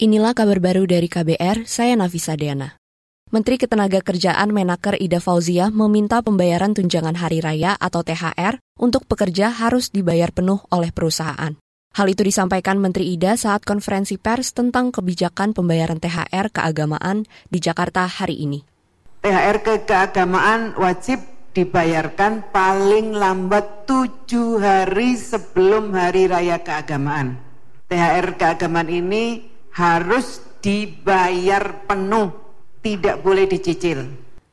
Inilah kabar baru dari KBR, saya Nafisa Deana. Menteri Ketenagakerjaan Menaker Ida Fauzia meminta pembayaran tunjangan hari raya atau THR untuk pekerja harus dibayar penuh oleh perusahaan. Hal itu disampaikan Menteri Ida saat konferensi pers tentang kebijakan pembayaran THR keagamaan di Jakarta hari ini. THR ke keagamaan wajib dibayarkan paling lambat tujuh hari sebelum hari raya keagamaan. THR keagamaan ini harus dibayar penuh, tidak boleh dicicil.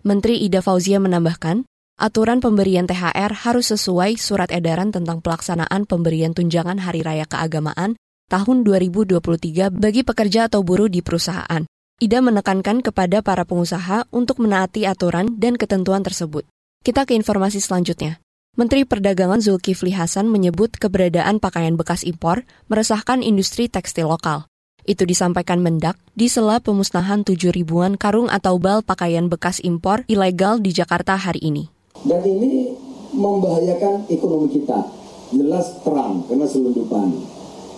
Menteri Ida Fauzia menambahkan, aturan pemberian THR harus sesuai surat edaran tentang pelaksanaan pemberian tunjangan Hari Raya Keagamaan tahun 2023 bagi pekerja atau buruh di perusahaan. Ida menekankan kepada para pengusaha untuk menaati aturan dan ketentuan tersebut. Kita ke informasi selanjutnya. Menteri Perdagangan Zulkifli Hasan menyebut keberadaan pakaian bekas impor meresahkan industri tekstil lokal. Itu disampaikan Mendak di sela pemusnahan 7 ribuan karung atau bal pakaian bekas impor ilegal di Jakarta hari ini. Dan ini membahayakan ekonomi kita. Jelas terang karena selundupan.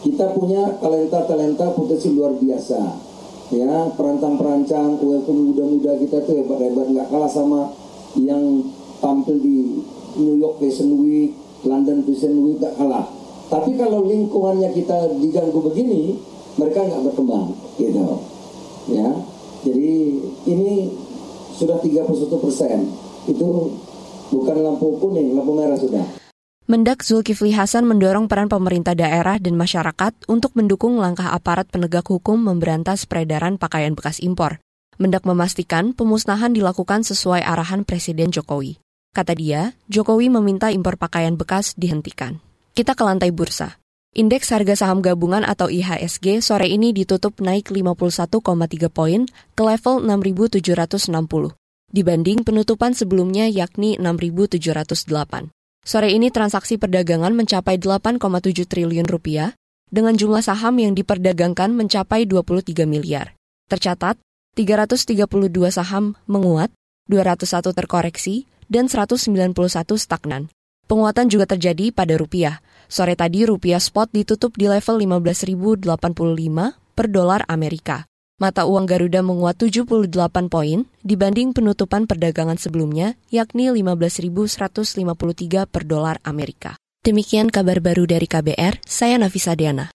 Kita punya talenta-talenta potensi luar biasa. Ya, perancang-perancang, UMKM muda-muda kita tuh hebat-hebat nggak kalah sama yang tampil di New York Fashion Week, London Fashion Week nggak kalah. Tapi kalau lingkungannya kita diganggu begini, mereka nggak berkembang gitu ya jadi ini sudah 31 persen itu bukan lampu kuning lampu merah sudah Mendak Zulkifli Hasan mendorong peran pemerintah daerah dan masyarakat untuk mendukung langkah aparat penegak hukum memberantas peredaran pakaian bekas impor. Mendak memastikan pemusnahan dilakukan sesuai arahan Presiden Jokowi. Kata dia, Jokowi meminta impor pakaian bekas dihentikan. Kita ke lantai bursa. Indeks harga saham gabungan atau IHSG sore ini ditutup naik 51,3 poin ke level 6.760 dibanding penutupan sebelumnya yakni 6.708. Sore ini transaksi perdagangan mencapai 8,7 triliun rupiah dengan jumlah saham yang diperdagangkan mencapai 23 miliar. Tercatat, 332 saham menguat, 201 terkoreksi, dan 191 stagnan. Penguatan juga terjadi pada rupiah. Sore tadi rupiah spot ditutup di level 15.085 per dolar Amerika. Mata uang Garuda menguat 78 poin dibanding penutupan perdagangan sebelumnya, yakni 15.153 per dolar Amerika. Demikian kabar baru dari KBR, saya Nafisa Diana.